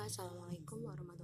Assalamualaikum warahmatullahi